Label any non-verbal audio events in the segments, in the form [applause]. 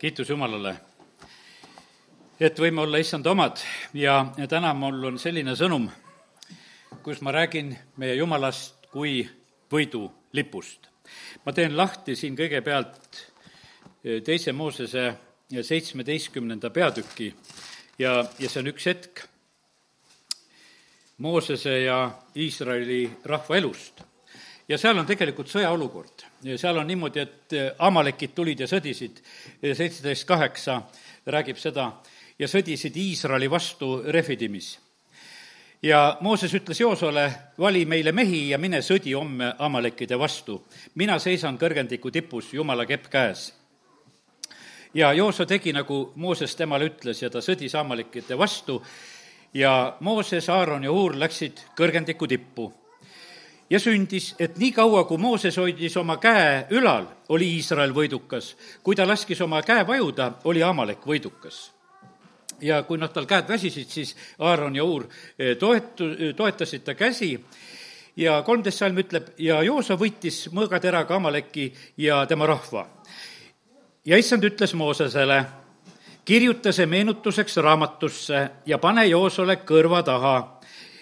kiitus Jumalale, et võime olla issanda omad. Ja, ja täna mul on selline sõnum, kus ma räägin meie Jumalast kui võidulipust. ma teen lahti siin kõigepealt eh, teise Moosese seitsmeteistkümnenda peatüki. Ja, ja see on üks hetk Moosese ja Iisraeli rahva elust ja seal on tegelikult sõjaolukord. seal on niimoodi, et eh, amalekid tulid ja sõdisid, seitseteist kaheksa räägib seda, ja sõdisid Iisraeli vastu Refidimis. ja Mooses ütles Joosole, vali meile mehi ja mine sõdi homme amalekide vastu. mina seisan kõrgendiku tipus, Jumala kepp käes ja Jooso tegi, nagu Mooses temale ütles ja ta sõdis amalekite vastu ja Mooses, Aaron ja Uur läksid kõrgendiku tippu ja sündis, et niikaua, kui Mooses hoidis oma käe ülal, oli Iisrael võidukas. kui ta laskis oma käe vajuda, oli Amalek võidukas. ja kui noh, tal käed väsisid, siis Aaron ja Uur eh, toetu-, toetasid ta käsi ja kolmteist salm ütleb, ja Joosa võitis mõõgateraga Amaleki ja tema rahva. ja issand ütles Moosesele, kirjuta see meenutuseks raamatusse ja pane Joosole kõrva taha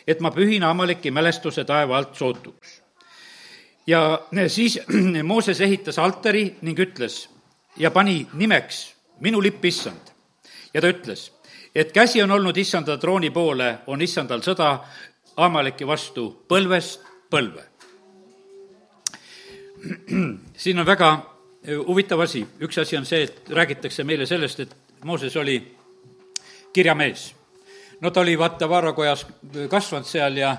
et ma pühin Amaleki mälestuse taeva alt sootuks. ja siis [clears throat] Mooses ehitas altari ning ütles ja pani nimeks minu lipp issand. ja ta ütles, et käsi on olnud issanda trooni poole, on issandal sõda Amaleki vastu põlvest põlve. [clears throat] siin on väga huvitav asi, üks asi on see, et räägitakse meile sellest, et Mooses oli kirjamees no ta oli vaata vaarakojas kasvanud seal ja,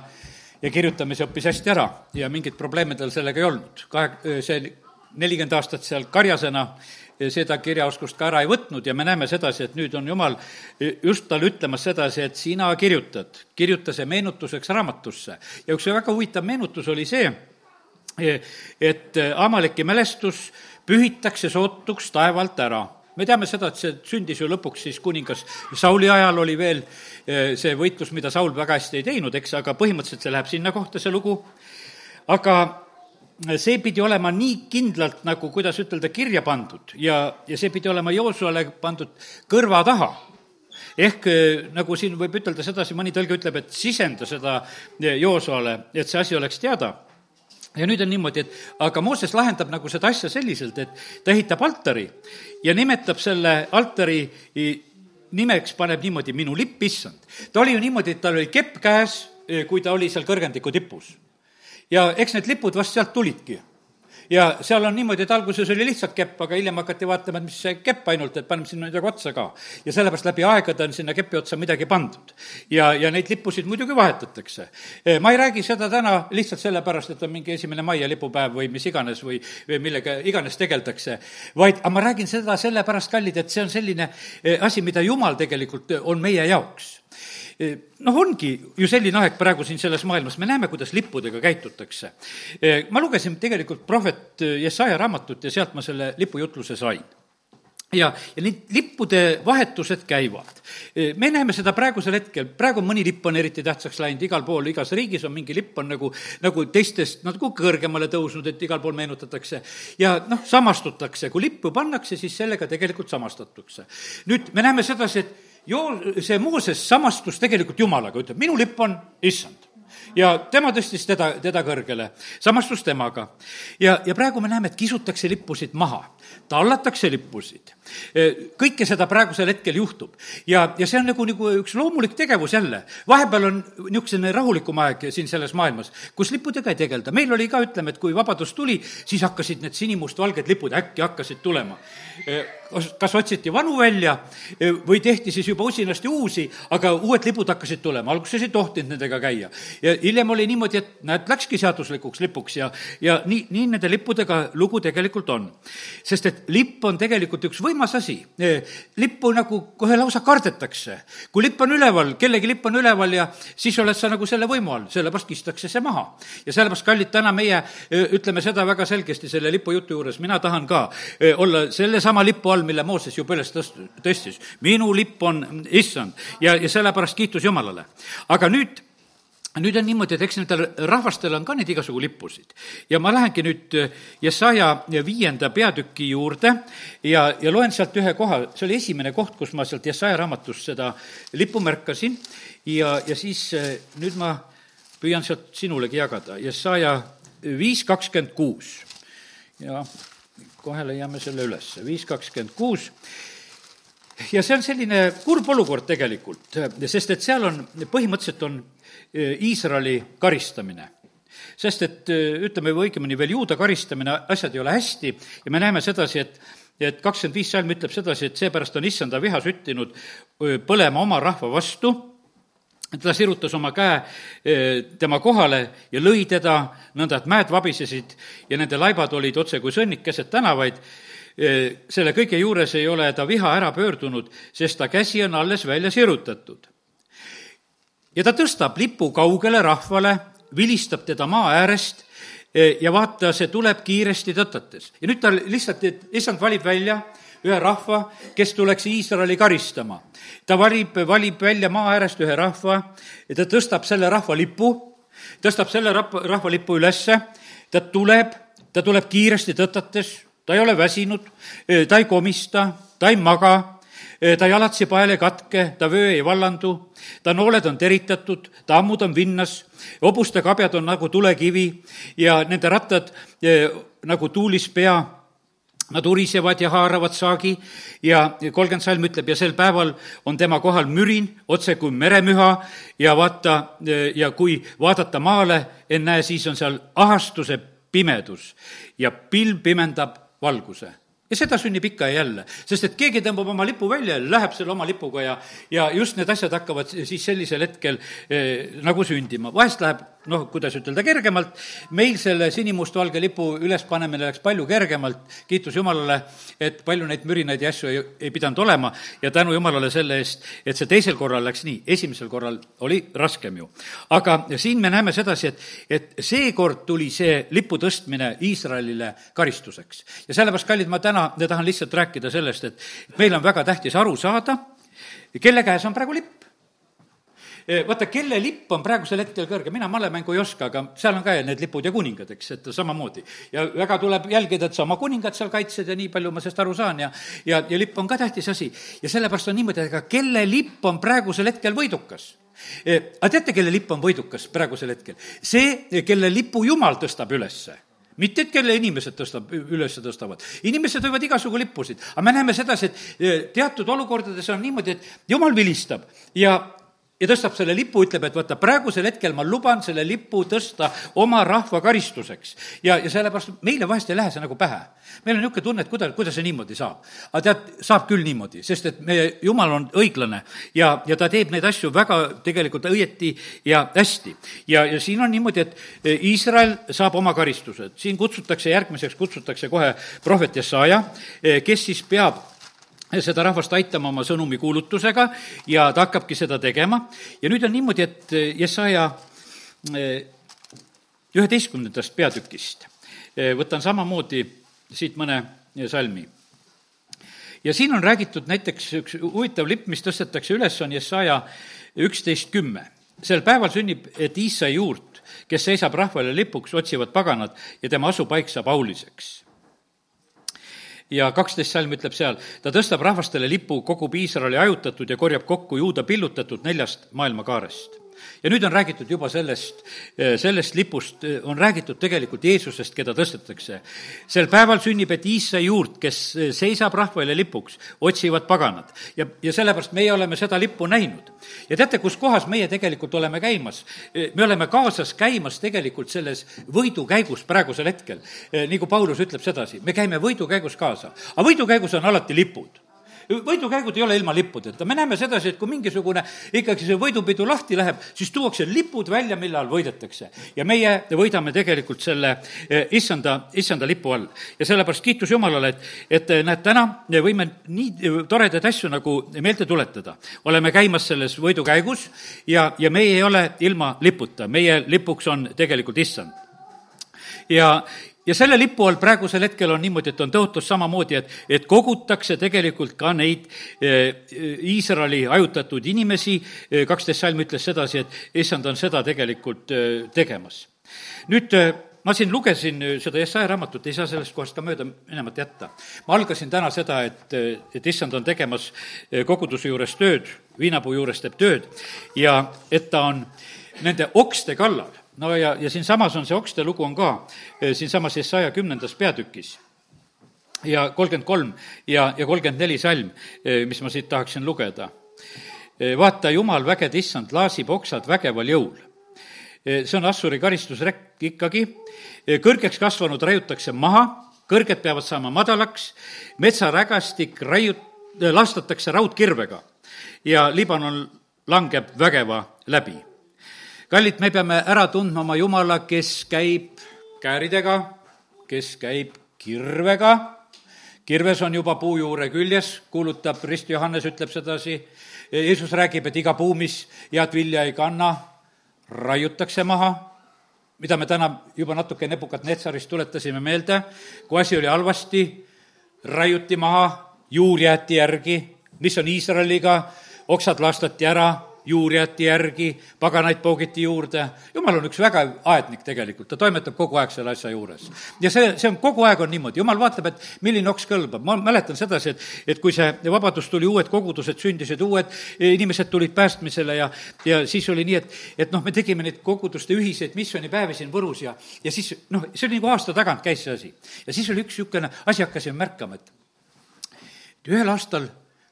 ja kirjutamise õppis hästi ära ja mingeid probleeme tal sellega ei olnud. kahe, see nelikümmend aastat seal karjasena seda kirjaoskust ka ära ei võtnud ja me näeme sedasi, et nüüd on Jumal just talle ütlemas sedasi, et sina kirjutad, kirjuta see meenutuseks raamatusse. ja üks väga huvitav meenutus oli see, et Amaleki mälestus pühitakse sootuks taevalt ära me teame seda, et see sündis ju lõpuks siis kuningas Sauli ajal oli veel eh, see võitlus, mida Saul väga hästi ei teinud, eks, aga põhimõtteliselt see läheb sinna kohta, see lugu. aga see pidi olema nii kindlalt nagu, kuidas ütelda, kirja pandud ja, ja see pidi olema Joosuale pandud kõrva taha ehk eh, nagu siin võib ütelda sedasi, mõni tõlge ütleb, et sisenda seda eh, Joosuale, et see asi oleks teada ja nüüd on niimoodi, et aga Mooses lahendab nagu seda asja selliselt, et ta ehitab altari ja nimetab selle altari nimeks, paneb niimoodi minu lipp, issand. ta oli ju niimoodi, et tal oli kepp käes, kui ta oli seal kõrgendiku tipus. ja eks need lipud vast sealt tulidki ja seal on niimoodi, et alguses oli lihtsalt kepp, aga hiljem hakati vaatama, et mis see kepp ainult, et paneme sinna midagi otsa ka. ja sellepärast läbi aegade on sinna kepi otsa midagi pandud. ja, ja neid lippusid muidugi vahetatakse. Eh, ma ei räägi seda täna lihtsalt sellepärast, et on mingi esimene mai ja lipupäev või mis iganes või, või millega iganes tegeldakse, vaid, aga ma räägin seda sellepärast, kallid, et see on selline eh, asi, mida Jumal tegelikult on meie jaoks noh, ongi ju selline aeg praegu siin selles maailmas, me näeme, kuidas lippudega käitutakse. ma lugesin tegelikult prohvet Jesaja raamatut ja sealt ma selle lipujutluse sain ja, ja need lippude vahetused käivad. me näeme seda praegusel hetkel, praegu mõni lipp on eriti tähtsaks läinud, igal pool, igas riigis on mingi lipp, on nagu, nagu teistest nagu kõrgemale tõusnud, et igal pool meenutatakse. ja noh, samastutakse, kui lippu pannakse, siis sellega tegelikult samastatakse. nüüd me näeme sedasi, et joo-, see Mooses samastus tegelikult Jumalaga, ütleb, minu lipp on issand. Ja tema tõstis teda, teda kõrgele, samastus temaga. ja, ja praegu me näeme, et kisutakse lippusid maha, tallatakse lippusid. Kõike seda praegusel hetkel juhtub. ja, ja see on nagu, nagu üks loomulik tegevus jälle. vahepeal on niisugune rahulikum aeg siin selles maailmas, kus lippudega ei tegelda. meil oli ka, ütleme, et kui vabadus tuli, siis hakkasid need sinimustvalged lipud äkki hakkasid tulema. Kas, otsiti vanu välja või tehti siis juba usinasti uusi, aga uued lipud hakkasid tulema, alguses ei tohtinud nendega käia. ja hiljem oli niimoodi, et näed, läkski seaduslikuks lipuks ja, ja nii, nii nende lippudega lugu tegelikult on. sest et lipp on tegelikult üks võimas asi. lippu nagu kohe lausa kardetakse. kui lipp on üleval, kellegi lipp on üleval ja siis oled sa nagu selle võimu all, sellepärast kistakse see maha. ja sellepärast, kallid, täna meie ütleme seda väga selgesti selle lipujutu juures, mina tahan ka olla sellesama lipu all, mille Mooses juba üles tõst-, tõstis. minu lipp on issand ja, ja sellepärast kiitus Jumalale. aga nüüd nüüd on niimoodi, et eks nendel rahvastel on ka neid igasugu lippusid. ja ma lähengi nüüd Jesaja viienda peatüki juurde ja, ja loen sealt ühe koha, see oli esimene koht, kus ma sealt Jesaja raamatust seda lippu märkasin. Ja, ja siis nüüd ma püüan sealt sinulegi jagada, Jesaja viis kakskümmend kuus. ja kohe leiame selle üles, viis kakskümmend kuus. Ja see on selline kurb olukord tegelikult, sest et seal on, põhimõtteliselt on Iisraeli karistamine. Sest et e, ütleme, või õigemini veel juuda karistamine, asjad ei ole hästi. Ja me näeme sedasi, et et kakskümmend viis salm ütleb sedasi, et seepärast on issanda viha süttinud e, põlema oma rahva vastu, ta sirutas oma käe tema kohale ja lõi teda, nõnda et mäed vabisesid ja nende laibad olid otse kui sõnnik keset tänavaid selle kõige juures ei ole ta viha ära pöördunud, sest ta käsi on alles välja sirutatud. Ja ta tõstab lipu kaugele rahvale, vilistab teda maa äärest ja vaata, see tuleb kiiresti tõtates. ja nüüd ta lihtsalt, et issand valib välja ühe rahva, kes tuleks Iisraeli karistama. ta valib, valib välja maa äärest ühe rahva ja ta tõstab selle rahva lipu, tõstab selle rahva, rahvalipu ülesse, ta tuleb, ta tuleb kiiresti tõtates ta ei ole väsinud, ta ei komista, ta ei maga, ta jalatsi pael ei katke, ta vöö ei vallandu, ta nooled on teritatud, ta ammud on vinnas, hobuste kabjad on nagu tulekivi ja nende rattad nagu tuulispea Nad urisevad ja haaravad saagi. Ja kolmkümmend salm ütleb ja sel päeval on tema kohal mürin, otse kui meremüha ja vaata, ja kui vaadata maale, ennäe, siis on seal ahastuse pimedus ja pilv pimendab valguse ja seda sünnib ikka ja jälle, sest et keegi tõmbab oma lipu välja ja läheb selle oma lipuga ja, ja just need asjad hakkavad siis sellisel hetkel eh, nagu sündima. vahest läheb noh, kuidas ütelda, kergemalt, meil selle sinimustvalge lipu ülespanemine läks palju kergemalt, kiitus Jumalale, et palju neid mürinaid ja asju ei, ei pidanud olema. Ja tänu Jumalale selle eest, et see teisel korral läks nii, esimesel korral oli raskem ju. aga siin me näeme sedasi, et, et seekord tuli see lipu tõstmine Iisraelile karistuseks. ja sellepärast, kallid, ma täna tahan lihtsalt rääkida sellest, et meil on väga tähtis aru saada, kelle käes on praegu lipp vaata, kelle lipp on praegusel hetkel kõrge, mina malemängu ei oska, aga seal on ka need lipud ja kuningad, eks, et samamoodi. ja väga tuleb jälgida, et sa oma kuningat seal kaitsed ja nii palju ma sellest aru saan ja, ja, ja lipp on ka tähtis asi. ja sellepärast on niimoodi, et aga kelle lipp on praegusel hetkel võidukas? Aga teate, kelle lipp on võidukas praegusel hetkel? see, kelle lipu Jumal tõstab ülesse mitte, et kelle inimesed tõstab, üles tõstavad. inimesed võivad igasugu lippusid, aga me näeme sedasi, et teatud olukordades on niimoodi, et jumal vilistab ja ja tõstab selle lipu, ütleb, et vaata, praegusel hetkel ma luban selle lipu tõsta oma rahva karistuseks. ja, ja sellepärast meile vahest ei lähe see nagu pähe. meil on niisugune tunne, et kuidas, kuidas see niimoodi saab. aga tead, saab küll niimoodi, sest et meie Jumal on õiglane ja, ja ta teeb neid asju väga tegelikult õieti ja hästi. ja, ja siin on niimoodi, et Iisrael saab oma karistused. siin kutsutakse, järgmiseks kutsutakse kohe prohvet Jesaja, kes siis peab seda rahvast aitama oma sõnumi kuulutusega ja ta hakkabki seda tegema. ja nüüd on niimoodi, et Jesaja eh, üheteistkümnendast peatükist eh, võtan samamoodi siit mõne salmi. ja siin on räägitud näiteks üks huvitav lipp, mis tõstetakse üles, on Jesaja üksteist kümme. sel päeval sünnib, et Iisai juurt, kes seisab rahvale lipuks, otsivad paganad ja tema asupaik saab auliseks ja kaksteist salm ütleb seal, ta tõstab rahvastele lipu, kogub Iisraeli hajutatud ja korjab kokku juuda pillutatud neljast maailmakaarest ja nüüd on räägitud juba sellest, eh, sellest lipust, eh, on räägitud tegelikult Jeesusest, keda tõstetakse. sel päeval sünnib, et Iisa juurt, kes eh, seisab rahvale lipuks, otsivad paganad. ja, ja sellepärast meie oleme seda lippu näinud. ja teate, kus kohas meie tegelikult oleme käimas? me oleme kaasas käimas tegelikult selles võidukäigus praegusel hetkel. nagu Paulus ütleb sedasi, me käime võidukäigus kaasa. aga võidukäigus on alati lipud võidukäigud ei ole ilma lippudeta, me näeme sedasi, et kui mingisugune ikkagi see võidupidu lahti läheb, siis tuuakse lipud välja, mille all võidetakse. ja meie võidame tegelikult selle eh, issanda, issanda lipu all. ja sellepärast kiitus Jumalale, et, et eh, näed, täna võime nii eh, toredaid asju nagu meelde tuletada. oleme käimas selles võidukäigus ja, ja meie ei ole ilma liputa, meie lipuks on tegelikult issand. ja, ja selle lipu all praegusel hetkel on niimoodi, et on tõotus samamoodi, et, et kogutakse tegelikult ka neid eh, Iisraeli hajutatud inimesi, kaksteist salm ütles sedasi, et issand on seda tegelikult eh, tegemas. nüüd eh, ma siin lugesin seda Jesaja raamatut, ei saa sellest kohast ka mööda minemata jätta. ma algasin täna seda, et, et issand on tegemas koguduse juures tööd, viinapuu juures teeb tööd ja et ta on nende okste kallal no ja, ja siinsamas on see okste lugu on ka eh, siinsamas Jesaja kümnendas peatükis ja kolmkümmend kolm ja, ja kolmkümmend neli salm, eh, mis ma siit tahaksin lugeda. Eh, vaata, Jumal, vägede issand, laasib oksad vägeval jõul. see on Assuri karistusrekk ikkagi, kõrgeks kasvanud raiutakse maha, kõrged peavad saama madalaks, metsarägastik raiut-, lastatakse raudkirvega ja Liibanon langeb vägeva läbi kallid, me peame ära tundma oma Jumala, kes käib kääridega, kes käib kirvega, kirves on juba puu juure küljes, kuulutab, Rist Johannes ütleb sedasi, Jeesus räägib, et iga puu, mis head vilja ei kanna, raiutakse maha, mida me täna juba natuke Nebukat-Netsarist tuletasime meelde, kui asi oli halvasti, raiuti maha, juur jäeti järgi, mis on Iisraeliga, oksad lastati ära, juur jäeti järgi, paganaid poogiti juurde. jumal on üks vägev aednik tegelikult, ta toimetab kogu aeg selle asja juures. ja see, see on, kogu aeg on niimoodi, jumal vaatab, et milline oks kõlbab. ma mäletan sedasi, et, et kui see vabadus tuli, uued kogudused sündisid, uued inimesed tulid päästmisele ja, ja siis oli nii, et, et noh, me tegime neid koguduste ühiseid missioonipäevi siin Võrus ja, ja siis noh, see oli nagu aasta tagant käis see asi. ja siis oli üks niisugune asi, hakkasime märkama, et ühel aastal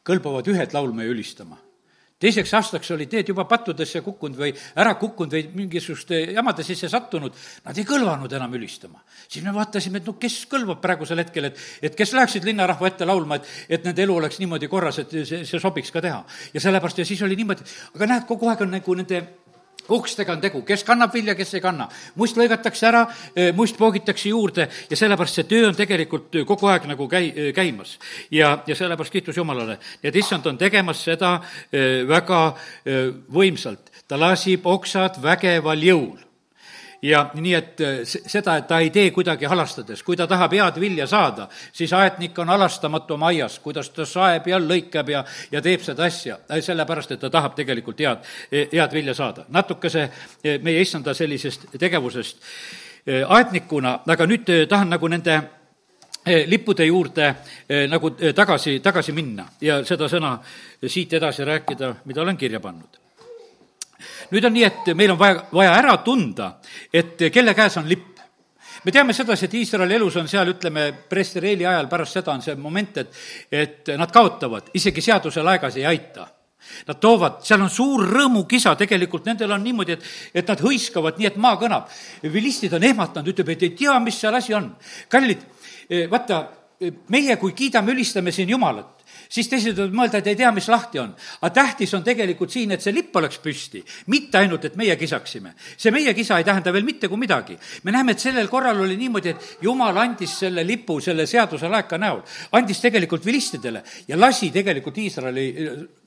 kõlbavad ühed laulma ja ülistama teiseks aastaks olid need juba pattudesse kukkunud või ära kukkunud või mingisuguste jamade sisse sattunud, nad ei kõlvanud enam ülistama. siis me vaatasime, et no kes kõlbab praegusel hetkel, et, et kes läheksid linnarahva ette laulma, et, et nende elu oleks niimoodi korras, et see, see sobiks ka teha. ja sellepärast, ja siis oli niimoodi, aga näed, kogu aeg on nagu nende ukstega on tegu, kes kannab vilja, kes ei kanna. must lõigatakse ära, eh, must poogitakse juurde ja sellepärast see töö on tegelikult kogu aeg nagu käi-, eh, käimas. ja, ja sellepärast kiitus Jumalale. nii et issand on tegemas seda väga võimsalt. ta lasib oksad vägeval jõul ja nii, et äh, seda, et ta ei tee kuidagi halastades, kui ta tahab head vilja saada, siis aetnik on halastamatu oma aias, kuidas ta saeb ja lõikab ja, ja teeb seda asja, äh, sellepärast et ta tahab tegelikult head, head vilja saada. natukese äh, meie issanda sellisest tegevusest. Aetnikuna, aga nüüd tahan nagu nende lippude juurde nagu tagasi, tagasi minna ja seda sõna siit edasi rääkida, mida olen kirja pannud nüüd on nii, et meil on vaja, vaja ära tunda, et kelle käes on lipp me teame sedasi, et Iisraeli elus on seal, ütleme, prestereeli ajal pärast seda on see moment, et, et nad kaotavad, isegi seaduse laegas ei aita. Nad toovad, seal on suur rõõmukisa, tegelikult nendel on niimoodi, et, et nad hõiskavad nii, et maa kõnab. vilistid on ehmatanud, ütleb, et ei tea, mis seal asi on. kallid, vaata, meie, kui kiidame, ülistame siin Jumalat, siis teised võivad mõelda, et ei tea, mis lahti on. aga tähtis on tegelikult siin, et see lipp oleks püsti, mitte ainult, et meie kisaksime. see meie kisa ei tähenda veel mitte kui midagi. me näeme, et sellel korral oli niimoodi, et jumal andis selle lipu selle seaduse laeka näol, andis tegelikult vilistidele ja lasi tegelikult Iisraeli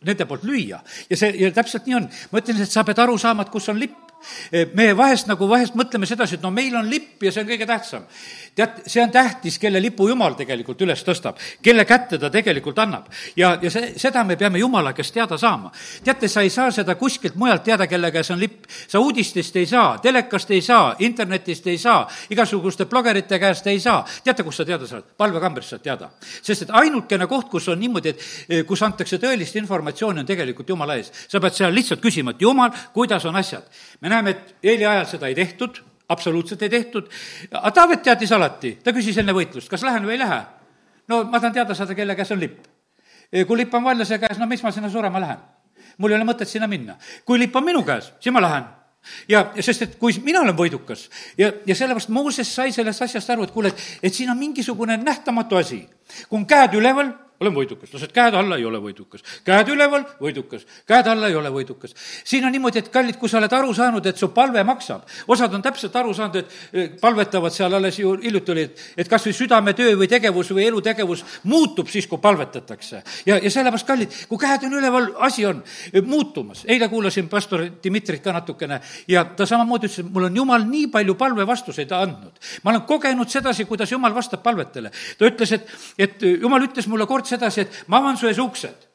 nende poolt lüüa. ja see, ja täpselt nii on. ma ütlen, et sa pead aru saama, et kus on lipp me vahest nagu, vahest mõtleme sedasi, et no meil on lipp ja see on kõige tähtsam. Tead, see on tähtis, kelle lipu Jumal tegelikult üles tõstab, kelle kätte ta tegelikult annab. ja, ja see, seda me peame Jumala käest teada saama. teate, sa ei saa seda kuskilt mujalt teada, kelle käes on lipp. sa uudistest ei saa, telekast ei saa, internetist ei saa, igasuguste blogerite käest ei saa. teate, kust sa teada saad? palvekambrist saad teada. sest et ainukene koht, kus on niimoodi, et eh, kus antakse tõelist informatsiooni, on tegelikult Jumala ees. sa pead seal lihtsalt küsima, et Jumal, kuidas on asjad. me näeme, et Eeli ajal seda ei tehtud, absoluutselt ei tehtud, aga Taavet teadis alati, ta küsis enne võitlust, kas lähen või ei lähe. no ma tahan teada saada, kelle käes on lipp. kui lipp on vallase käes, no miks ma sinna surema lähen? mul ei ole mõtet sinna minna. kui lipp on minu käes, siis ma lähen ja, sest et kui mina olen võidukas ja, ja sellepärast Mooses sai sellest asjast aru, et kuule, et, et siin on mingisugune nähtamatu asi. kui on käed üleval, olen võidukas, lased käed alla, ei ole võidukas. käed üleval, võidukas, käed alla, ei ole võidukas. siin on niimoodi, et kallid, kui sa oled aru saanud, et su palve maksab, osad on täpselt aru saanud, et eh, palvetavad seal alles ju hiljuti oli, et, et kas või südametöö või tegevus või elutegevus muutub siis, kui palvetatakse. ja, ja sellepärast, kallid, kui käed on üleval, asi on eh, muutumas. eile kuulasin pastor Dmitrit ka natukene ja ta samamoodi ütles, et mul on jumal nii palju palvevastuseid andnud. ma olen kogenud sedasi, kuidas jumal vastab palvetele. ta ütles, et, et jumal ütles mulle kord sedasi, et ma avan su ees uksed.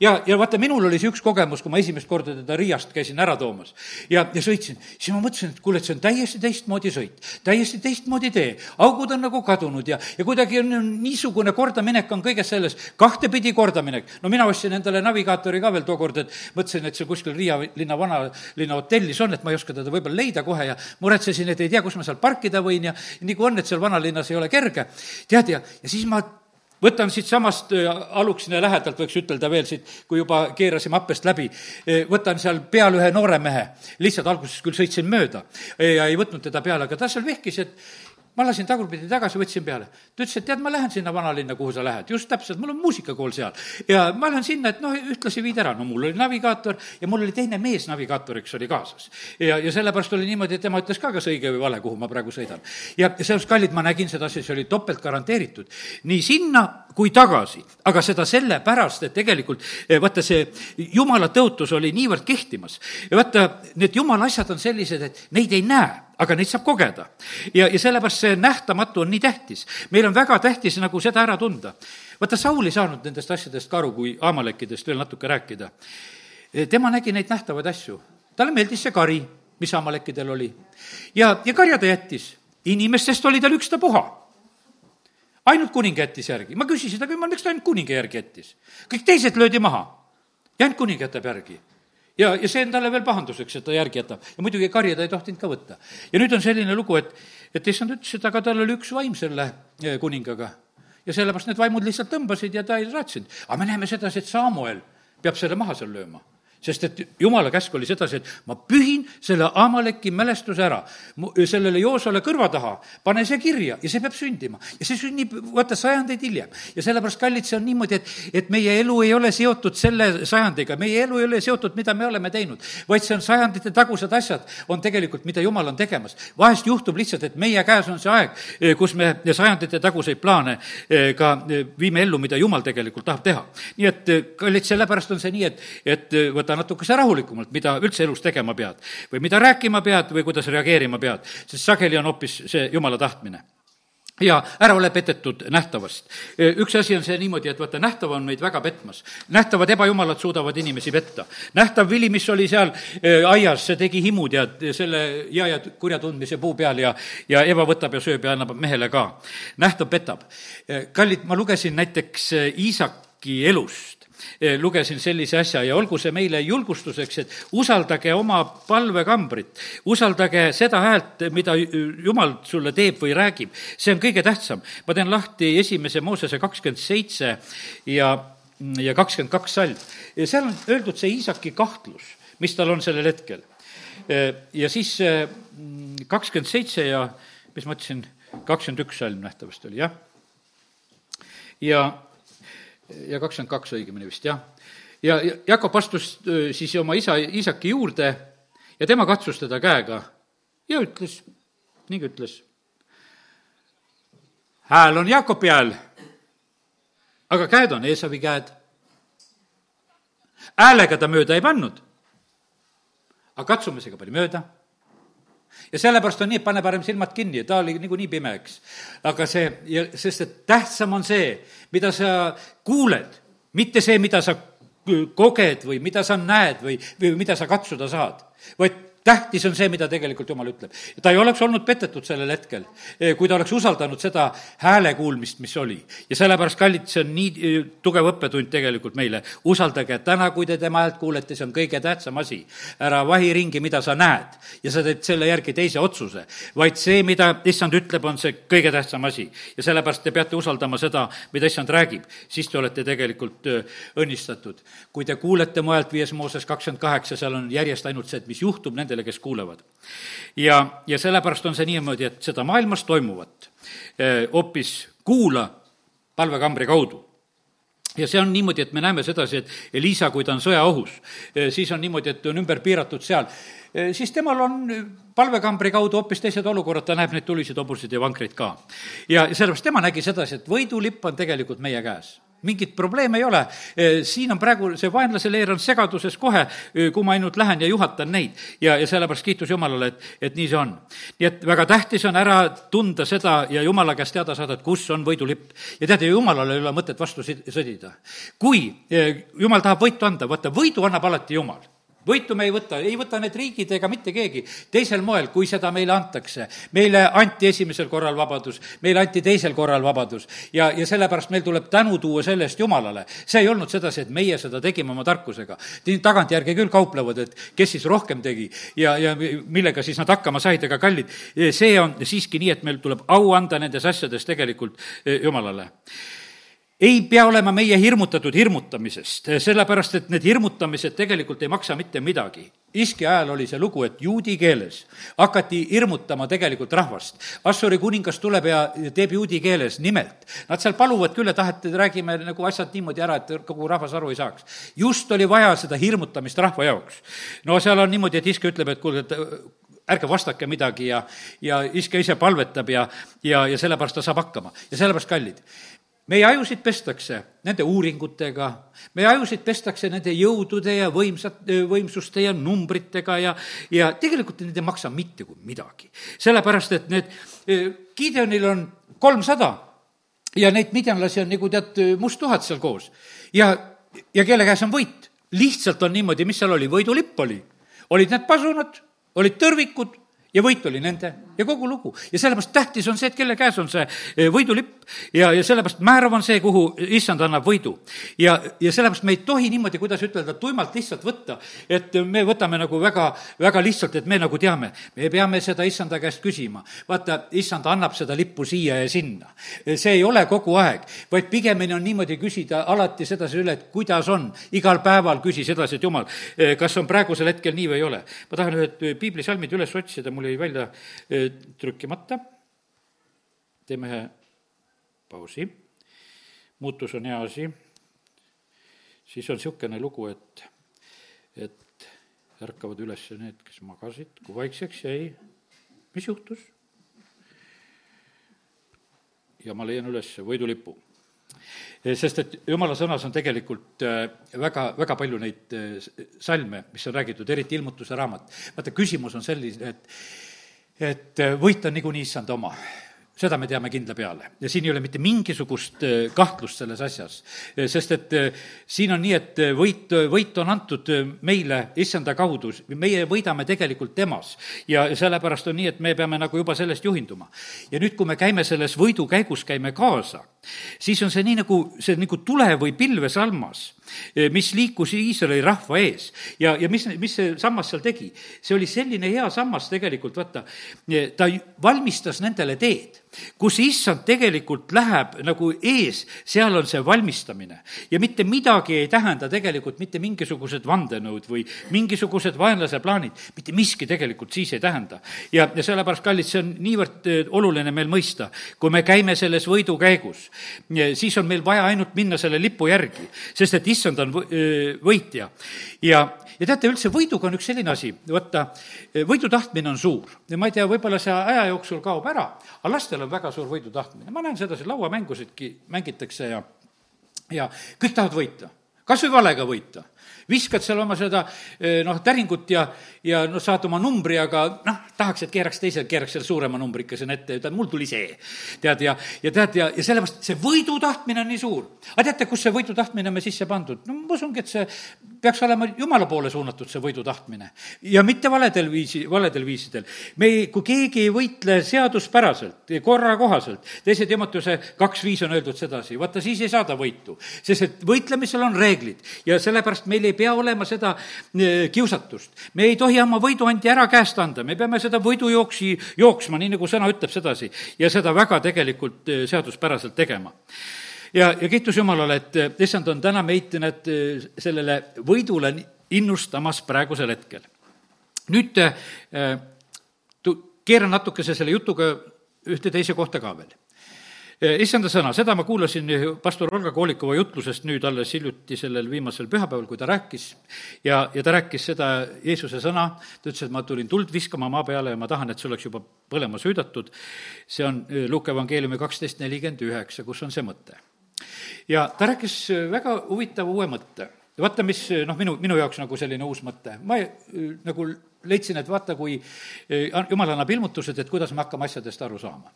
Ja, ja vaata, minul oli see üks kogemus, kui ma esimest korda teda Riiast käisin ära toomas. Ja, ja sõitsin, siis ma mõtlesin, et kuule, et see on täiesti teistmoodi sõit, täiesti teistmoodi tee, augud on nagu kadunud ja, ja kuidagi on niisugune kordaminek on kõiges selles, kahtepidi kordaminek. no mina ostsin endale navigaatori ka veel tookord, et mõtlesin, et see kuskil Riia linna vanalinna hotellis on, et ma ei oska teda võib-olla leida kohe ja muretsesin, et ei tea, kus ma seal parkida võin ja nii kui on, et seal vanalinnas ei ole kerge. tead, ja, ja siis ma võtan siitsamast äh, Aluksine lähedalt, võiks ütelda veel siit, kui juba keerasime appest läbi, äh, võtan seal peal ühe noore mehe, lihtsalt alguses küll sõitsin mööda. Ja ei võtnud teda peale, aga ta seal vehkis, et ma lasin tagurpidi tagasi, võtsin peale. ta ütles, et tead, ma lähen sinna vanalinna, kuhu sa lähed, just täpselt, mul on muusikakool seal. ja ma lähen sinna, et noh, ühtlasi viid ära, no mul oli navigaator ja mul oli teine mees navigaatoriks oli kaasas. ja, ja sellepärast oli niimoodi, et tema ütles ka, kas õige või vale, kuhu ma praegu sõidan. ja, sellepärast, kallid, ma nägin seda asja, see oli topelt garanteeritud. nii sinna kui tagasi, aga seda sellepärast, et tegelikult eh, vaata, see jumala tõotus oli niivõrd kehtimas. ja vaata, need jumala asjad on sellised, et neid ei näe aga neid saab kogeda. ja, ja sellepärast see nähtamatu on nii tähtis. meil on väga tähtis nagu seda ära tunda. vaata, Saul ei saanud nendest asjadest ka aru, kui Amalekidest veel natuke rääkida. tema nägi neid nähtavaid asju. talle meeldis see kari, mis Amalekidel oli. ja, ja karja ta jättis. inimestest oli tal ükstapuha ainult kuninga jättis järgi. ma küsisin ta, miks ta ainult kuninga järgi jättis? kõik teised löödi maha ja ainult kuning jätab järgi ja, ja see on talle veel pahanduseks, et ta järgi jätab. ja muidugi karja ta ei tohtinud ka võtta. ja nüüd on selline lugu, et, et issand ütles, et aga tal oli üks vaim selle eh, kuningaga. ja sellepärast need vaimud lihtsalt tõmbasid ja ta ei raatsinud. aga me näeme sedasi, et Samuel peab selle maha seal lööma sest et jumala käsk oli sedasi, et ma pühin selle Amaleki mälestuse ära, sellele Joosole kõrva taha, pane see kirja ja see peab sündima. ja see sünnib, vaata, sajandeid hiljem. ja sellepärast, kallid, see on niimoodi, et, et meie elu ei ole seotud selle sajandiga, meie elu ei ole seotud, mida me oleme teinud, vaid see on sajandite tagused asjad, on tegelikult, mida jumal on tegemas. vahest juhtub lihtsalt, et meie käes on see aeg, eh, kus me sajandite taguseid plaane eh, ka eh, viime ellu, mida jumal tegelikult tahab teha. nii et, kallid, sellepärast on see nii, et, et vaata, võta natukese rahulikumalt, mida üldse elus tegema pead või mida rääkima pead või kuidas reageerima pead, sest sageli on hoopis see jumala tahtmine ja ära ole petetud nähtavast. üks asi on see niimoodi, et vaata, nähtav on meid väga petmas. nähtavad ebajumalad suudavad inimesi petta. nähtav vili, mis oli seal aias, see tegi himu, tead, selle ja kurja tundmise puu peal ja, ja Eva võtab ja sööb ja annab mehele ka. nähtav petab. Kallid, ma lugesin näiteks eh, Iisaki elust Eh, lugesin sellise asja ja olgu see meile julgustuseks, et usaldage oma palvekambrit, usaldage seda häält, mida Jumal sulle teeb või räägib, see on kõige tähtsam. ma teen lahti esimese Moosese kakskümmend seitse ja, ja kakskümmend kaks salm. seal on öeldud see Iisaki kahtlus, mis tal on sellel hetkel. Eh, ja siis eh, kakskümmend seitse ja mis ma ütlesin, kakskümmend üks salm nähtavasti oli, jah. ja ja kakskümmend kaks õigemini vist, jah. ja Jakob astus siis oma isa Iisaki juurde ja tema katsus teda käega ja ütles, nii ütles. hääl on Jakobi hääl, aga käed on Eesavi käed. häälega ta mööda ei pannud, aga katsumisega pani mööda ja sellepärast on nii, et pane parem silmad kinni, ta oli niikuinii pime, eks. aga see, ja sest et tähtsam on see, mida sa kuuled, mitte see, mida sa koged või mida sa näed või, või mida sa katsuda saad, vaid tähtis on see, mida tegelikult Jumal ütleb. ta ei oleks olnud petetud sellel hetkel, eh, kui ta oleks usaldanud seda hääle kuulmist, mis oli. ja sellepärast, kallid, see on nii eh, tugev õppetund tegelikult meile. usaldage, täna, kui te tema häält kuulete, see on kõige tähtsam asi. ära vahi ringi, mida sa näed ja sa teed selle järgi teise otsuse, vaid see, mida issand ütleb, on see kõige tähtsam asi. ja sellepärast te peate usaldama seda, mida issand räägib, siis te olete tegelikult eh, õnnistatud. kui te kuulete mujalt viies Mooses kakskümmend kaheksa, seal on järjest ainult see, et mis juhtub nende nendele, kes kuulevad. ja, ja sellepärast on see niimoodi, et seda maailmas toimuvat eh, hoopis kuula palvekambri kaudu ja see on niimoodi, et me näeme sedasi, et Elisa, kui ta on sõjaohus, siis on niimoodi, et on ümber piiratud seal, siis temal on palvekambri kaudu hoopis teised olukorrad, ta näeb neid tuliseid hobuseid ja vankreid ka. ja sellepärast tema nägi sedasi, et võidulipp on tegelikult meie käes mingit probleemi ei ole. siin on praegu, see vaenlase leer on segaduses kohe, kui ma ainult lähen ja juhatan neid. ja, ja sellepärast kiitus Jumalale, et, et nii see on. nii et väga tähtis on ära tunda seda ja Jumala käest teada saada, et kus on võidulipp. ja teate, Jumalale ei ole mõtet vastu sõdida. kui Jumal tahab võitu anda, vaata, võidu annab alati Jumal võitu me ei võta, ei võta need riigid ega mitte keegi teisel moel, kui seda meile antakse. meile anti esimesel korral vabadus, meile anti teisel korral vabadus ja, ja sellepärast meil tuleb tänu tuua selle eest Jumalale. see ei olnud sedasi, et meie seda tegime oma tarkusega. tagantjärgi küll kauplevad, et kes siis rohkem tegi ja, ja millega siis nad hakkama said, aga kallid, see on siiski nii, et meil tuleb au anda nendes asjades tegelikult eh, Jumalale ei pea olema meie hirmutatud hirmutamisest, sellepärast et need hirmutamised tegelikult ei maksa mitte midagi. Iski ajal oli see lugu, et juudi keeles hakati hirmutama tegelikult rahvast. Assuri kuningas tuleb ja teeb juudi keeles nimelt. Nad seal paluvad küll, et ah, et räägime nagu asjad niimoodi ära, et kogu rahvas aru ei saaks. just oli vaja seda hirmutamist rahva jaoks. no seal on niimoodi, et iske ütleb, et kuulge, et ärge vastake midagi ja, ja iske ise palvetab ja, ja, ja sellepärast ta saab hakkama. ja sellepärast, kallid, meie ajusid pestakse nende uuringutega, meie ajusid pestakse nende jõudude ja võimsat, võimsuste ja numbritega ja, ja tegelikult need ei maksa mitte kui midagi. sellepärast, et need, Gideonil on kolmsada ja neid midjanlasi on nagu tead, must tuhat seal koos. ja, ja kelle käes on võit? lihtsalt on niimoodi, mis seal oli, võidulipp oli. olid need pasunad, olid tõrvikud ja võit oli nende ja kogu lugu. ja sellepärast tähtis on see, et kelle käes on see eh, võidulipp ja, ja sellepärast määrav on see, kuhu issand annab võidu. ja, ja sellepärast me ei tohi niimoodi, kuidas ütelda, tuimalt lihtsalt võtta, et me võtame nagu väga, väga lihtsalt, et me nagu teame. me peame seda issanda käest küsima. vaata, issand annab seda lippu siia ja sinna. see ei ole kogu aeg, vaid pigemini on niimoodi küsida alati sedasi üle, et kuidas on. igal päeval küsi sedasi, et jumal, eh, kas on praegusel hetkel nii või ei ole. ma tahan ühed piiblisalmid üles otsida, mul jäi välja eh, trükkimata. teeme ühe pausi. muutus on hea asi. siis on niisugune lugu, et, et ärkavad üles need, kes magasid, kui vaikseks jäi, mis juhtus? ja ma leian üles võidulipu sest et jumala sõnas on tegelikult äh, väga, väga palju neid äh, salme, mis on räägitud, eriti ilmutuse raamat. vaata, küsimus on selline, et et äh, võit on niikuinii issand oma seda me teame kindla peale ja siin ei ole mitte mingisugust äh, kahtlust selles asjas. Äh, sest et siin on nii, et võit, võit on antud meile issanda kaudu, meie võidame tegelikult temas. ja sellepärast on nii, et me peame nagu juba sellest juhinduma. ja nüüd, kui me käime selles võidukäigus, käime kaasa, siis on see nii nagu, see nagu tule või pilvesalmas mis liikus Iisraeli rahva ees. ja, ja mis, mis see sammas seal tegi? see oli selline hea sammas tegelikult, vaata, eh, ta valmistas nendele teed kus issand tegelikult läheb nagu ees, seal on see valmistamine. ja mitte midagi ei tähenda tegelikult mitte mingisugused vandenõud või mingisugused vaenlase plaanid, mitte miski tegelikult siis ei tähenda. ja, ja sellepärast, kallid, see on niivõrd eh, oluline meil mõista, kui me käime selles võidukäigus, siis on meil vaja ainult minna selle lipu järgi, sest et issand on võitja. ja, ja teate, üldse võiduga on üks selline asi, vaata, võidu tahtmine on suur. Ma ei tea, võib-olla see aja jooksul kaob ära, aga lastel on väga suur võidu tahtmine, ma näen sedasi, lauamängusidki mängitakse ja, ja kõik tahavad võita, kas või valega võita viskad seal oma seda eh, noh, täringut ja, ja noh, saad oma numbri, aga noh, tahaks, et keeraks teisel, keeraks selle suurema numbrika sinna ette ütled, mul tuli see. tead, ja, ja tead, ja, ja sellepärast see võidu tahtmine on nii suur. aga teate, kus see võidu tahtmine on me sisse pandud? no ma usungi, et see peaks olema jumala poole suunatud, see võidu tahtmine. ja mitte valedel viisi, valedel viisidel. me ei, kui keegi ei võitle seaduspäraselt, korra kohaselt, teise Timotuse kaks viis on öeldud sedasi, vaata siis ei saada võitu. sest et võitlemisel on reeglid ja sellepärast meil ei pea olema seda eh, kiusatust. me ei tohi oma võiduandi ära käest anda, me peame seda võidujooksi jooksma, nii nagu sõna ütleb sedasi, ja seda väga tegelikult eh, seaduspäraselt tegema ja, ja kiitus Jumalale, et eh, issand on täna meid, näed, sellele võidule innustamas praegusel hetkel. nüüd tu-, keeran natukese selle jutuga ühte teise kohta ka veel. Issanda sõna, seda ma kuulasin pastor Olga Koolikova jutlusest nüüd alles hiljuti sellel viimasel pühapäeval, kui ta rääkis. ja, ja ta rääkis seda Jeesuse sõna, ta ütles, et ma tulin tuld viskama maa peale ja ma tahan, et see oleks juba põlema süüdatud. see on Luuke evangeeliumi kaksteist nelikümmend üheksa, kus on see mõte. ja ta rääkis väga huvitava uue mõtte vaata, mis noh, minu, minu jaoks nagu selline uus mõte, ma nagu leidsin, et vaata, kui eh, jumal annab ilmutused, et kuidas me hakkame asjadest aru saama.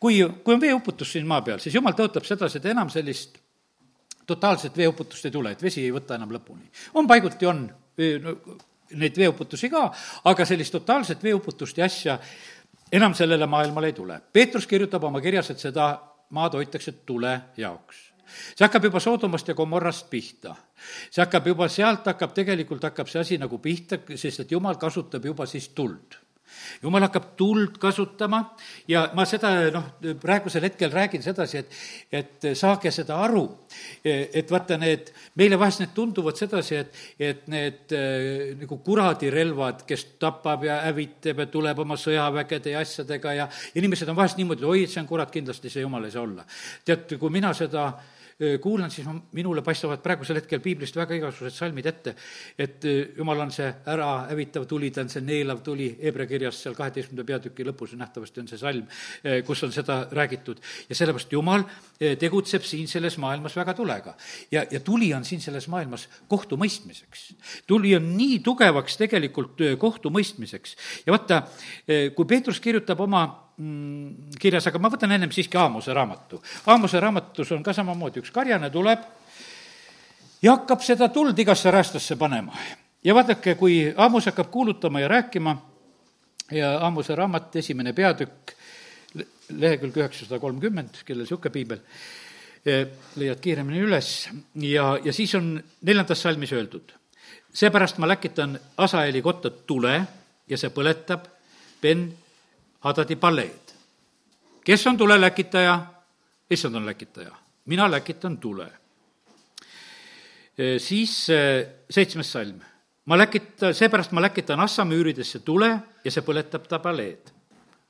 kui, kui on veeuputus siin maa peal, siis jumal tõotab sedasi, et enam sellist totaalset veeuputust ei tule, et vesi ei võta enam lõpuni. on paiguti, on eh, no, neid veeuputusi ka, aga sellist totaalset veeuputust ja asja enam sellele maailmale ei tule. Peetrus kirjutab oma kirjas, et seda maad hoitakse tule jaoks see hakkab juba Soodomast ja Gomorrast pihta. see hakkab juba, sealt hakkab, tegelikult hakkab see asi nagu pihta, sest et jumal kasutab juba siis tuld jumal hakkab tuld kasutama ja ma seda noh, praegusel hetkel räägin sedasi, et, et saage seda aru, et vaata need, meile vahest need tunduvad sedasi, et, et need äh, nagu kuradirelvad, kes tapab ja hävitab ja tuleb oma sõjavägede ja asjadega ja inimesed on vahest niimoodi, oi, et see on kurat, kindlasti see jumal ei saa olla. tead, kui mina seda äh, kuulan, siis minule paistavad praegusel hetkel piiblist väga igasugused salmid ette, et jumal on see ärahävitav tuli, ta on see neelav tuli, Hebra kirjas seal kaheteistkümnenda peatüki lõpus nähtavasti on see salm, kus on seda räägitud. ja sellepärast Jumal tegutseb siin selles maailmas väga tulega. ja, ja tuli on siin selles maailmas kohtumõistmiseks. tuli on nii tugevaks tegelikult kohtumõistmiseks ja vaata, kui Peetrus kirjutab oma Mm, kirjas, aga ma võtan ennem siiski Aamuse raamatu. Aamuse raamatus on ka samamoodi, üks karjane tuleb ja hakkab seda tuld igasse räästasse panema. ja vaadake, kui Aamus hakkab kuulutama ja rääkima ja Aamuse raamat, esimene peatükk, lehekülg üheksasada kolmkümmend, kellel niisugune piibel, eh, leiad kiiremini üles ja, ja siis on neljandas salmis öeldud, seepärast ma läkitan Asaeli kotta tule ja see põletab Ben Hadadi paleed. kes on tuleläkitaja? issand on läkitaja, mina läkitan tule. siis seitsmes salm. ma läkita-, seepärast ma läkitan Assa müüridesse tule ja see põletab ta paleed.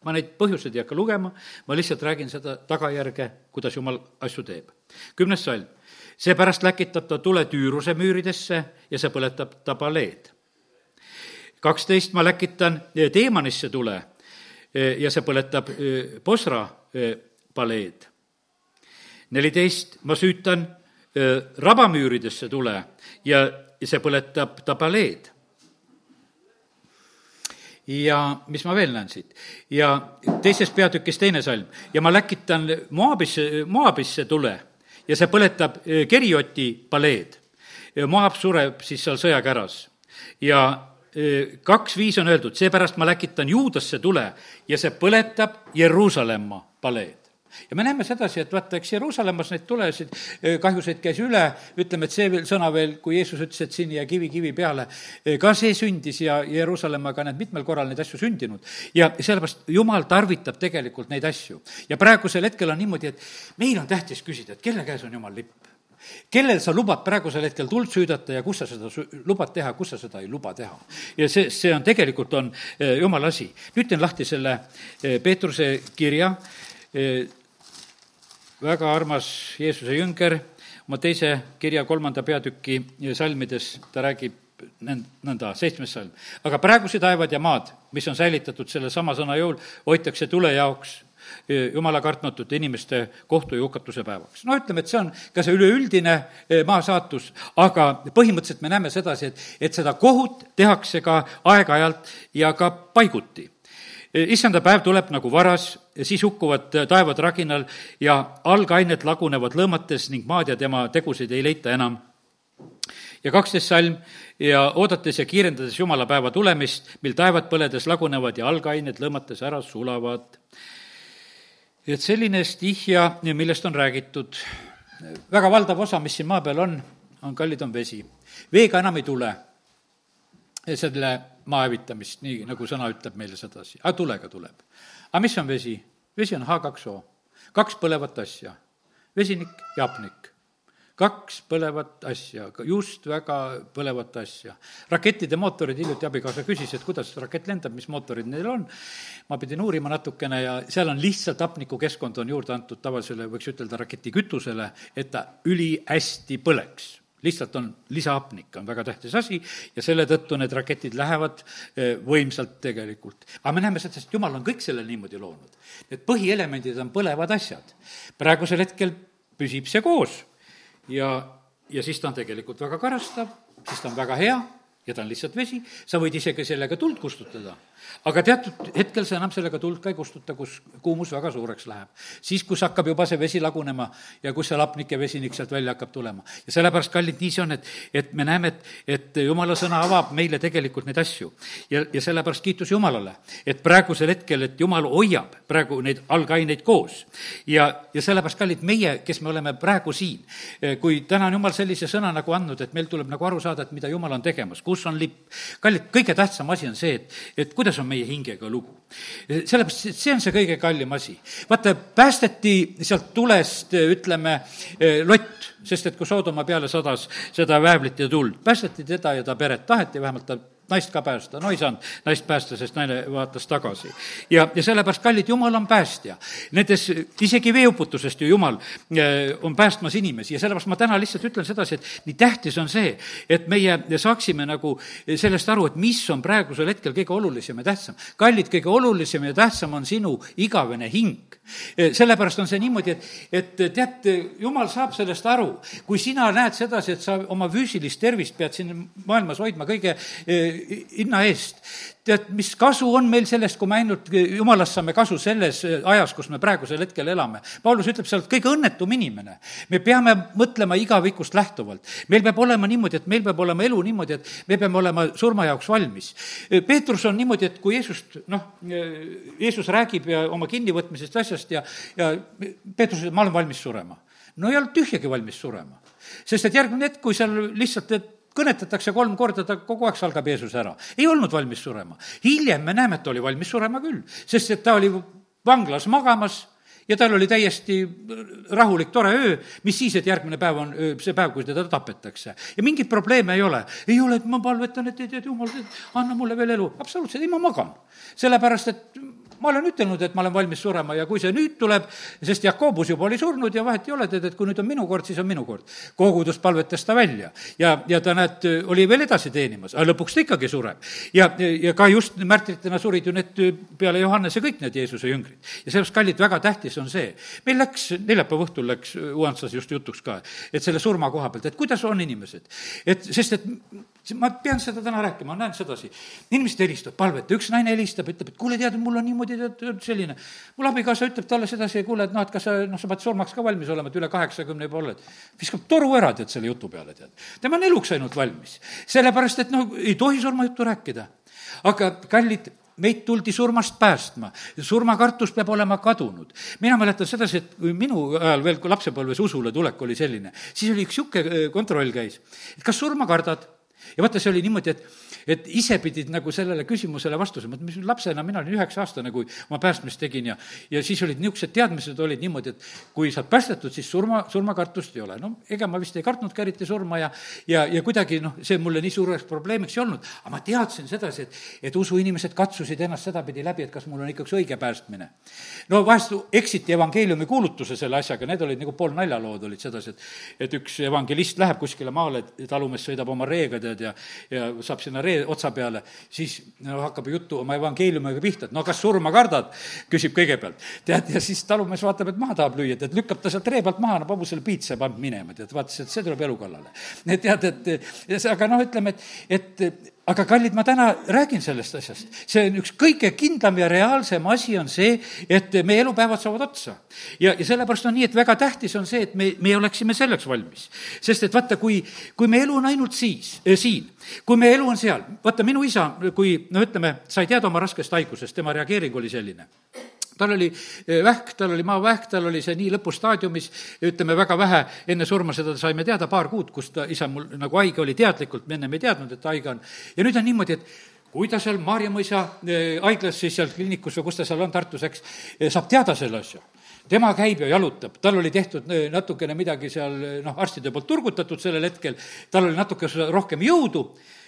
ma neid põhjuseid ei hakka lugema, ma lihtsalt räägin seda tagajärge, kuidas jumal asju teeb. kümnes salm. seepärast läkitab ta tule Tüüruse müüridesse ja see põletab ta paleed. kaksteist ma läkitan Teemanisse tule ja see põletab Bosra paleed. neliteist, ma süütan rabamüüridesse tule ja see põletab Tabaleed. ja mis ma veel näen siit? ja teises peatükis teine salm ja ma läkitan Moabisse, Moabisse tule ja see põletab Kerioti paleed. Moab sureb siis seal sõjakäras ja kaks viis on öeldud, seepärast ma läkitan Juudasse tule ja see põletab Jeruusalemma paleed ja me näeme sedasi, et vaata, eks Jeruusalemmas neid tulesid, kahjuseid käis üle, ütleme, et see veel, sõna veel, kui Jeesus ütles, et siin ja kivi kivi peale, ka see sündis ja Jeruusalemmaga need mitmel korral neid asju sündinud. ja sellepärast Jumal tarvitab tegelikult neid asju. ja praegusel hetkel on niimoodi, et meil on tähtis küsida, et kelle käes on Jumal lipp kellel sa lubad praegusel hetkel tuld süüdata ja kus sa seda lubad teha, kus sa seda ei luba teha. ja see, see on tegelikult, on eh, jumala asi. nüüd teen lahti selle eh, Peetruse kirja, eh, väga armas Jeesuse jünger, oma teise kirja kolmanda peatüki salmides ta räägib nõnda, seitsmes salm. aga praegused taevad ja maad, mis on säilitatud sellesama sõna jõul, hoitakse tule jaoks jumala kartmatute inimeste kohtu ja hukatuse päevaks. no ütleme, et see on ka see üleüldine e, maa saatus, aga põhimõtteliselt me näeme sedasi, et, et seda kohut tehakse ka aeg-ajalt ja ka paiguti e, issanda päev tuleb nagu varas, siis hukkuvad taevad raginal ja algained lagunevad lõõmates ning maad ja tema tegusid ei leita enam. ja kaksteist salm ja oodates ja kiirendades Jumala päeva tulemist, mil taevad põledes lagunevad ja algained lõõmates ära sulavad et selline stihja, millest on räägitud, väga valdav osa, mis siin maa peal on, on kallid, on vesi. veega enam ei tule selle maa hävitamist, nii nagu sõna ütleb meile sedasi, aga tulega tuleb. aga mis on vesi? vesi on H2O, kaks põlevat asja, vesinik ja hapnik. Kaks põlevat asja, just väga põlevat asja. rakettide mootorid, hiljuti abikaasa küsis, et kuidas rakett lendab, mis mootorid neil on. ma pidin uurima natukene ja seal on lihtsalt hapnikukeskkond on juurde antud tavalisele, võiks ütelda, raketikütusele, et ta ülihästi põleks lihtsalt on lisahapnik, on väga tähtis asi ja selle tõttu need raketid lähevad eh, võimsalt tegelikult. aga me näeme seda, et jumal on kõik selle niimoodi loonud. Need põhielemendid on põlevad asjad. praegusel hetkel püsib see koos ja, ja siis ta on tegelikult väga karastav, siis ta on väga hea ja ta on lihtsalt vesi, sa võid isegi sellega tuld kustutada aga teatud hetkel sa enam sellega tuld ka ei kustuta, kus kuumus väga suureks läheb. siis, kus hakkab juba see vesi lagunema ja kus see lapnik ja vesinik sealt välja hakkab tulema. ja sellepärast, kallid, nii see on, et, et me näeme, et, et jumala sõna avab meile tegelikult neid asju. ja, ja sellepärast kiitus Jumalale, et praegusel hetkel, et Jumal hoiab praegu neid algaineid koos. ja, ja sellepärast, kallid, meie, kes me oleme praegu siin, kui täna on Jumal sellise sõna nagu andnud, et meil tuleb nagu aru saada, et mida Jumal on tegemas, kus on lipp. kallid, kõige tähtsam asi on see, et, et kuidas on meie hingega lugu. sellepärast, et see on see kõige kallim asi. vaata, päästeti sealt tulest, ütleme, Lott, sest et kui Soodoma peale sadas seda väävlit ja tuld, päästeti teda ja ta peret, taheti vähemalt ta naist ka päästa, no ei saanud naist päästa, sest naine vaatas tagasi. ja, ja sellepärast, kallid, Jumal on päästja. Nendes, isegi veeuputusest ju Jumal eh, on päästmas inimesi ja sellepärast ma täna lihtsalt ütlen sedasi, et nii tähtis on see, et meie saaksime nagu sellest aru, et mis on praegusel hetkel kõige olulisem ja tähtsam. kallid, kõige olulisem ja tähtsam on sinu igavene hing. Eh, sellepärast on see niimoodi, et, et tead, Jumal saab sellest aru, kui sina näed sedasi, et sa oma füüsilist tervist pead siin maailmas hoidma kõige eh, hinna eest. tead, mis kasu on meil sellest, kui me ainult jumalast saame kasu selles ajas, kus me praegusel hetkel elame. Paulus ütleb seal, et kõige õnnetum inimene. me peame mõtlema igavikust lähtuvalt. meil peab olema niimoodi, et meil peab olema elu niimoodi, et me peame olema surma jaoks valmis. Peetrus on niimoodi, et kui Jeesust, noh, Jeesus räägib ja oma kinnivõtmisest asjast ja, ja Peetrus ütleb, ma olen valmis surema. no ei olnud tühjagi valmis surema. sest et järgmine hetk, kui seal lihtsalt, et kõnetatakse kolm korda, ta kogu aeg salgab Jeesus ära. ei olnud valmis surema. hiljem me näeme, et ta oli valmis surema küll, sest et ta oli vanglas magamas ja tal oli täiesti rahulik, tore öö, mis siis, et järgmine päev on see päev, kui teda tapetakse. ja mingeid probleeme ei ole. ei ole, et ma palvetan, et tead, jumal, anna mulle veel elu. absoluutselt, ei, ma magan. sellepärast, et ma olen ütelnud, et ma olen valmis surema ja kui see nüüd tuleb, sest Jakobus juba oli surnud ja vahet ei ole, tead, et kui nüüd on minu kord, siis on minu kord. kogudus palvetas ta välja ja, ja ta, näed, oli veel edasi teenimas, aga lõpuks ta ikkagi sureb. ja, ja ka just märtritena surid ju need peale Johannese kõik need Jeesuse jüngrid. ja sellepärast, kallid, väga tähtis on see, meil läks, neljapäeva õhtul läks Uansas just jutuks ka, et selle surma koha pealt, et kuidas on inimesed. et sest, et ma pean seda täna rääkima, ma näen sedasi. inimesed helistavad, palveta, üks naine helistab, ütleb, et kuule, tead, mul on niimoodi, tead, selline. mul abikaasa ütleb talle sedasi, kuule, et noh, et kas sa, noh, sa pead surmaks ka valmis olema, et üle kaheksakümne juba oled. viskab toru ära, tead, selle jutu peale, tead. tema on eluks ainult valmis. sellepärast, et noh, ei tohi surmajuttu rääkida. aga kallid, meid tuldi surmast päästma. surmakartus peab olema kadunud. mina mäletan sedasi, et kui minu ajal veel, kui lapsepõlves usule tulek oli selline, siis oli üks niisugune kontroll käis, et kas surma kardad ja vaata, see oli niimoodi, et et ise pidid nagu sellele küsimusele vastuse, ma mis lapsena, mina olin üheksa-aastane, kui oma päästmist tegin ja ja siis olid niisugused teadmised olid niimoodi, et kui saad päästetud, siis surma, surmakartust ei ole. no ega ma vist ei kartnudki eriti surma ja ja, ja kuidagi noh, see mulle nii suureks probleemiks ei olnud, aga ma teadsin sedasi, et et usuinimesed katsusid ennast sedapidi läbi, et kas mul on ikka üks õige päästmine. no vahest eksiti evangeeliumi kuulutuse selle asjaga, need olid nagu poolnaljalood olid sedasi, et et üks evangelist läheb kuskile maale, talumees sõidab oma reega, tead, ja ja saab sinna ree otsa peale, siis no hakkab juttu oma evangeeliumiga pihta, et no kas surma kardad, küsib kõigepealt. tead, ja siis talumees vaatab, et maha tahab lüüa, tead, lükkab ta sealt ree pealt maha, annab hobusele piitsa ja paneb minema, tead, vaatas, et see tuleb elu kallale. tead, et aga noh, ütleme, et, et aga kallid, ma täna räägin sellest asjast. see on üks kõige kindlam ja reaalsem asi on see, et meie elupäevad saavad otsa. ja, ja sellepärast on nii, et väga tähtis on see, et me, me oleksime selleks valmis. sest et vaata, kui, kui me elu on ainult siis äh,, siin, kui meie elu on seal, vaata minu isa, kui no ütleme, sai teada oma raskest haigusest, tema reageering oli selline tal oli eh, vähk, tal oli maavähk, tal oli see nii lõpustaadiumis, ütleme väga vähe enne surma seda saime teada, paar kuud, kus ta, isa mul nagu haige oli teadlikult, me ennem ei teadnud, et ta haige on. ja nüüd on niimoodi, et kui ta seal Maarja mõisa eh, haiglas siis seal kliinikus või kus ta seal on Tartus, eks, eh, saab teada selle asja. Tema käib ja jalutab, tal oli tehtud natukene midagi seal noh, arstide poolt turgutatud sellel hetkel, tal oli natuke rohkem jõudu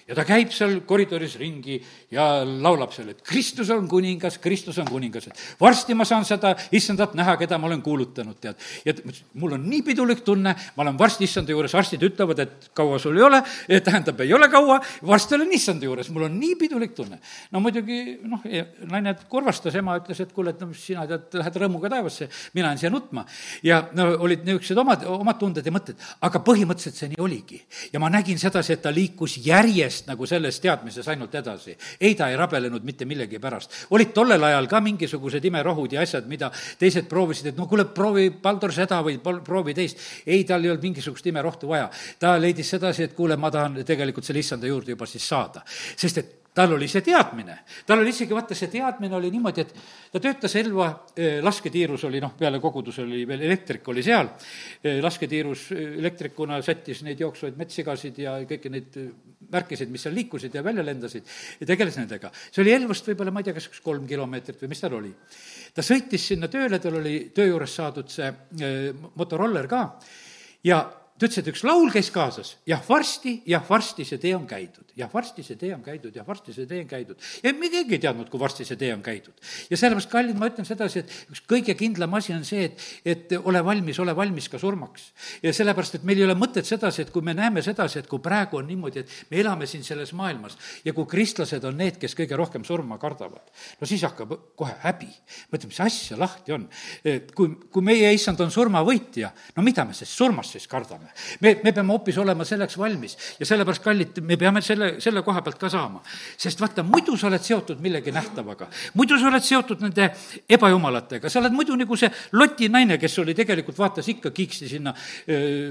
ja ta käib seal koridoris ringi ja laulab seal, et Kristus on kuningas, Kristus on kuningas, et varsti ma saan seda issandat näha, keda ma olen kuulutanud, tead. ja mul on nii pidulik tunne, ma olen varsti issanda juures, arstid ütlevad, et kaua sul ei ole, tähendab, ei ole kaua, varsti olen issanda juures, mul on nii pidulik tunne. no muidugi noh, naine kurvastas, ema ütles, et kuule, et no mis sina tead, lähed rõõmuga taevasse, mina jään siia nutma. ja no olid niisugused omad, omad tunded ja mõtted, aga põhimõtteliselt see nii oligi. ja ma nägin sedasi, et ta liikus järjest järjest nagu selles teadmises ainult edasi. ei, ta ei rabelenud mitte millegi pärast. olid tollel ajal ka mingisugused imerohud ja asjad, mida teised proovisid, et no kuule, proovi, Baldur, seda või proovi teist. ei, tal ei olnud mingisugust imerohtu vaja. ta leidis sedasi, et kuule, ma tahan tegelikult selle issanda juurde juba siis saada. sest et tal oli see teadmine, tal oli isegi, vaata, see teadmine oli niimoodi, et ta töötas Elva eh, lasketiirus oli noh, peale koguduse oli veel elektrik oli seal, eh, lasketiirus eh, elektrikuna sättis neid jooksvaid metssigasid ja kõiki neid märkisid, mis seal liikusid ja välja lendasid ja tegeles nendega. see oli Elvast võib-olla, ma ei tea, kas üks kolm kilomeetrit või mis tal oli. ta sõitis sinna tööle, tal oli töö juures saadud see motoroller ka. Ja ta ütles, et üks laul käis kaasas, jah, varsti, jah, varsti see tee on käidud, jah, varsti see tee on käidud, jah, varsti see tee on käidud. ja me keegi ei teadnud, kui varsti see tee on käidud. ja sellepärast, kallid, ma ütlen sedasi, et üks kõige kindlam asi on see, et, et ole valmis, ole valmis ka surmaks. ja sellepärast, et meil ei ole mõtet sedasi, et kui me näeme sedasi, et kui praegu on niimoodi, et me elame siin selles maailmas ja kui kristlased on need, kes kõige rohkem surma kardavad, no siis hakkab kohe häbi. mõtle, mis asja lahti on. kui, kui meie issand on surmavõitja, no mida me siis surmast siis kardame? me, me peame hoopis olema selleks valmis ja sellepärast, kallid, me peame selle, selle koha pealt ka saama. sest vaata, muidu sa oled seotud millegi nähtavaga, muidu sa oled seotud nende ebajumalatega, sa oled muidu nagu see Loti naine, kes oli tegelikult, vaatas ikka kiiksti sinna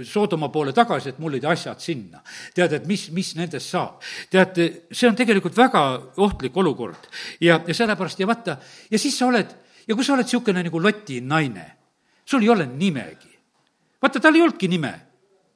Soodoma poole tagasi, et mul olid asjad sinna. tead, et mis, mis nendest saab. tead, see on tegelikult väga ohtlik olukord ja, ja sellepärast ja vaata, ja siis sa oled, ja kui sa oled niisugune nagu Loti naine, sul ei ole nimegi. vaata, tal ei olnudki nime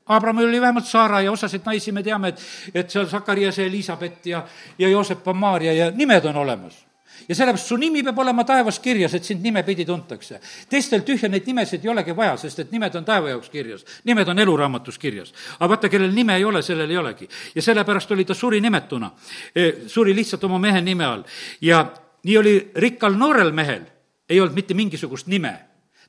Abramil oli vähemalt Saara ja osasid naisi me teame, et, et seal Sakarias ja Elizabeth ja, ja Joosep on Maarja ja nimed on olemas. ja sellepärast su nimi peab olema taevas kirjas, et sind nimepidi tuntakse. teistel tühja neid nimesid ei olegi vaja, sest et nimed on taeva jaoks kirjas. nimed on eluraamatus kirjas. aga vaata, kellel nime ei ole, sellel ei olegi. ja sellepärast oli ta suri nimetuna. E, suri lihtsalt oma mehe nime all. ja nii oli rikkal noorel mehel, ei olnud mitte mingisugust nime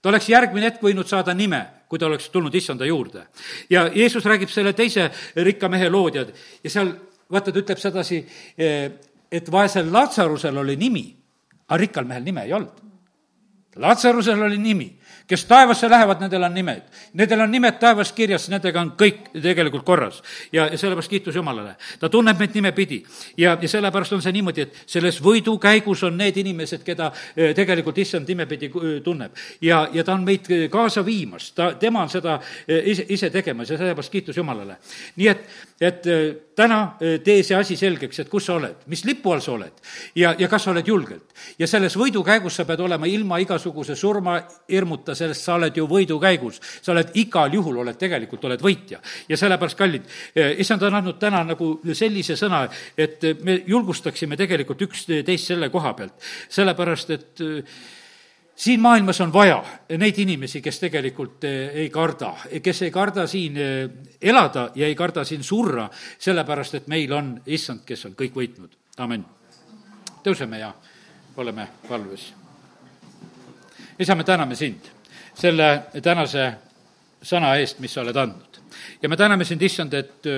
ta oleks järgmine hetk võinud saada nime, kui ta oleks tulnud issanda juurde. ja Jeesus räägib selle teise rikka mehe lood ja, ja seal vaata, ta ütleb sedasi, eh, et vaesel Latsarusel oli nimi, aga rikkal mehel nime ei olnud. Latsarusel oli nimi kes taevasse lähevad, nendel on nimed. Nendel on nimed taevas kirjas, nendega on kõik tegelikult korras. ja, ja sellepärast kiitus Jumalale. ta tunneb meid nimepidi. ja, ja sellepärast on see niimoodi, et selles võidukäigus on need inimesed, keda eh, tegelikult issand nimepidi eh, tunneb. ja, ja ta on meid eh, kaasa viimas, ta, tema on seda ise, ise tegemas ja sellepärast kiitus Jumalale. nii et, et täna tee see asi selgeks, et kus sa oled, mis lipu all sa oled ja, ja kas sa oled julgelt. Ja selles võidukäigus sa pead olema ilma igasuguse surma hirmuta, sellest sa oled ju võidukäigus. sa oled igal juhul, oled tegelikult, oled võitja. ja sellepärast, kallid, eh, issand on andnud täna nagu sellise sõna, et me julgustaksime tegelikult üksteist selle koha pealt. sellepärast, et eh, siin maailmas on vaja neid inimesi, kes tegelikult eh, ei karda, kes ei karda siin elada ja ei karda siin surra, sellepärast et meil on issand, kes on kõik võitnud. amin. tõuseme ja oleme valves. isa, me täname sind selle tänase sõna eest, mis sa oled andnud. ja me täname sind, issand, et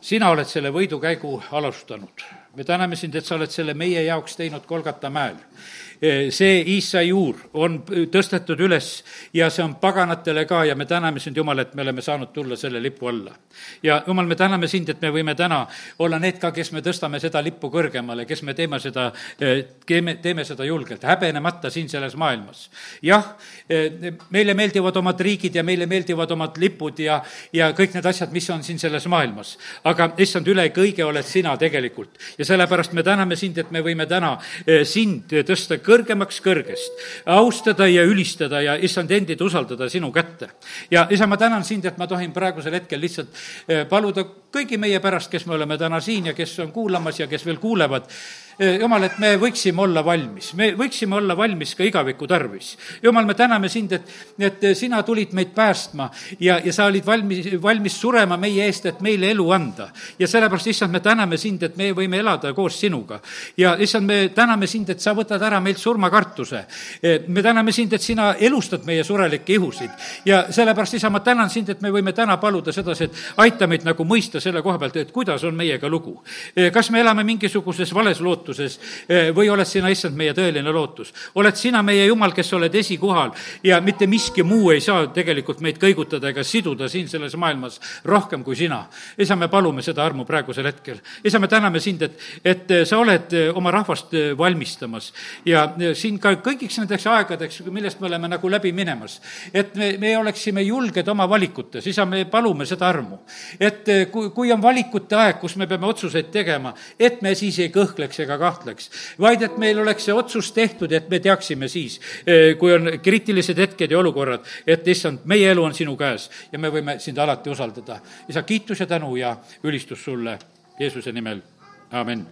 sina oled selle võidukäigu alustanud. Me täname sind, et sa oled selle meie jaoks teinud Kolgata mäel Eh, see Iisai juur on tõstetud üles ja see on paganatele ka ja me täname sind, Jumal, et me oleme saanud tulla selle lipu alla. ja Jumal, me täname sind, et me võime täna olla need ka, kes me tõstame seda lippu kõrgemale, kes me teeme seda, teeme, teeme seda julgelt, häbenemata siin selles maailmas. jah, eh, meile meeldivad omad riigid ja meile meeldivad omad lipud ja, ja kõik need asjad, mis on siin selles maailmas. aga issand, üle kõige oled sina tegelikult ja sellepärast me täname sind, et me võime täna eh, sind tõsta kõrgemaks kõrgest, austada ja ülistada ja issand endid usaldada sinu kätte. ja isa, ma tänan sind, et ma tohin praegusel hetkel lihtsalt eh, paluda kõigi meie pärast, kes me oleme täna siin ja kes on kuulamas ja kes veel kuulevad, jumal, et me võiksime olla valmis, me võiksime olla valmis ka igaviku tarvis. jumal, me täname sind, et, et sina tulid meid päästma ja, ja sa olid valmis, valmis surema meie eest, et meile elu anda. ja sellepärast, issand, me täname sind, et me võime elada koos sinuga. ja issand, me täname sind, et sa võtad ära meilt surmakartuse. me täname sind, et sina elustad meie surelikke ihusid ja sellepärast, isa, ma tänan sind, et me võime täna paluda sedasi, et aita meid nagu mõista selle koha pealt, et kuidas on meiega lugu. kas me elame mingisuguses vales lootuses, lootuses eh, või oled sina, issand, meie tõeline lootus? oled sina meie Jumal, kes oled esikohal ja mitte miski muu ei saa tegelikult meid kõigutada ega siduda siin selles maailmas rohkem kui sina. isa, me palume seda armu praegusel hetkel. isa, me täname sind, et, et sa oled eh, oma rahvast eh, valmistamas ja siin ka kõigiks nendeks aegadeks, millest me oleme nagu läbi minemas, et me, me oleksime julged oma valikutes, isa, me palume seda armu. et kui, kui on valikute aeg, kus me peame otsuseid tegema, et me siis ei kõhkleks ega ka kahtleks, vaid et meil oleks see otsus tehtud, et me teaksime siis, eh, kui on kriitilised hetked ja olukorrad, et issand, meie elu on sinu käes ja me võime sind alati usaldada. isa, kiitus ja tänu ja ülistus sulle Jeesuse nimel, amin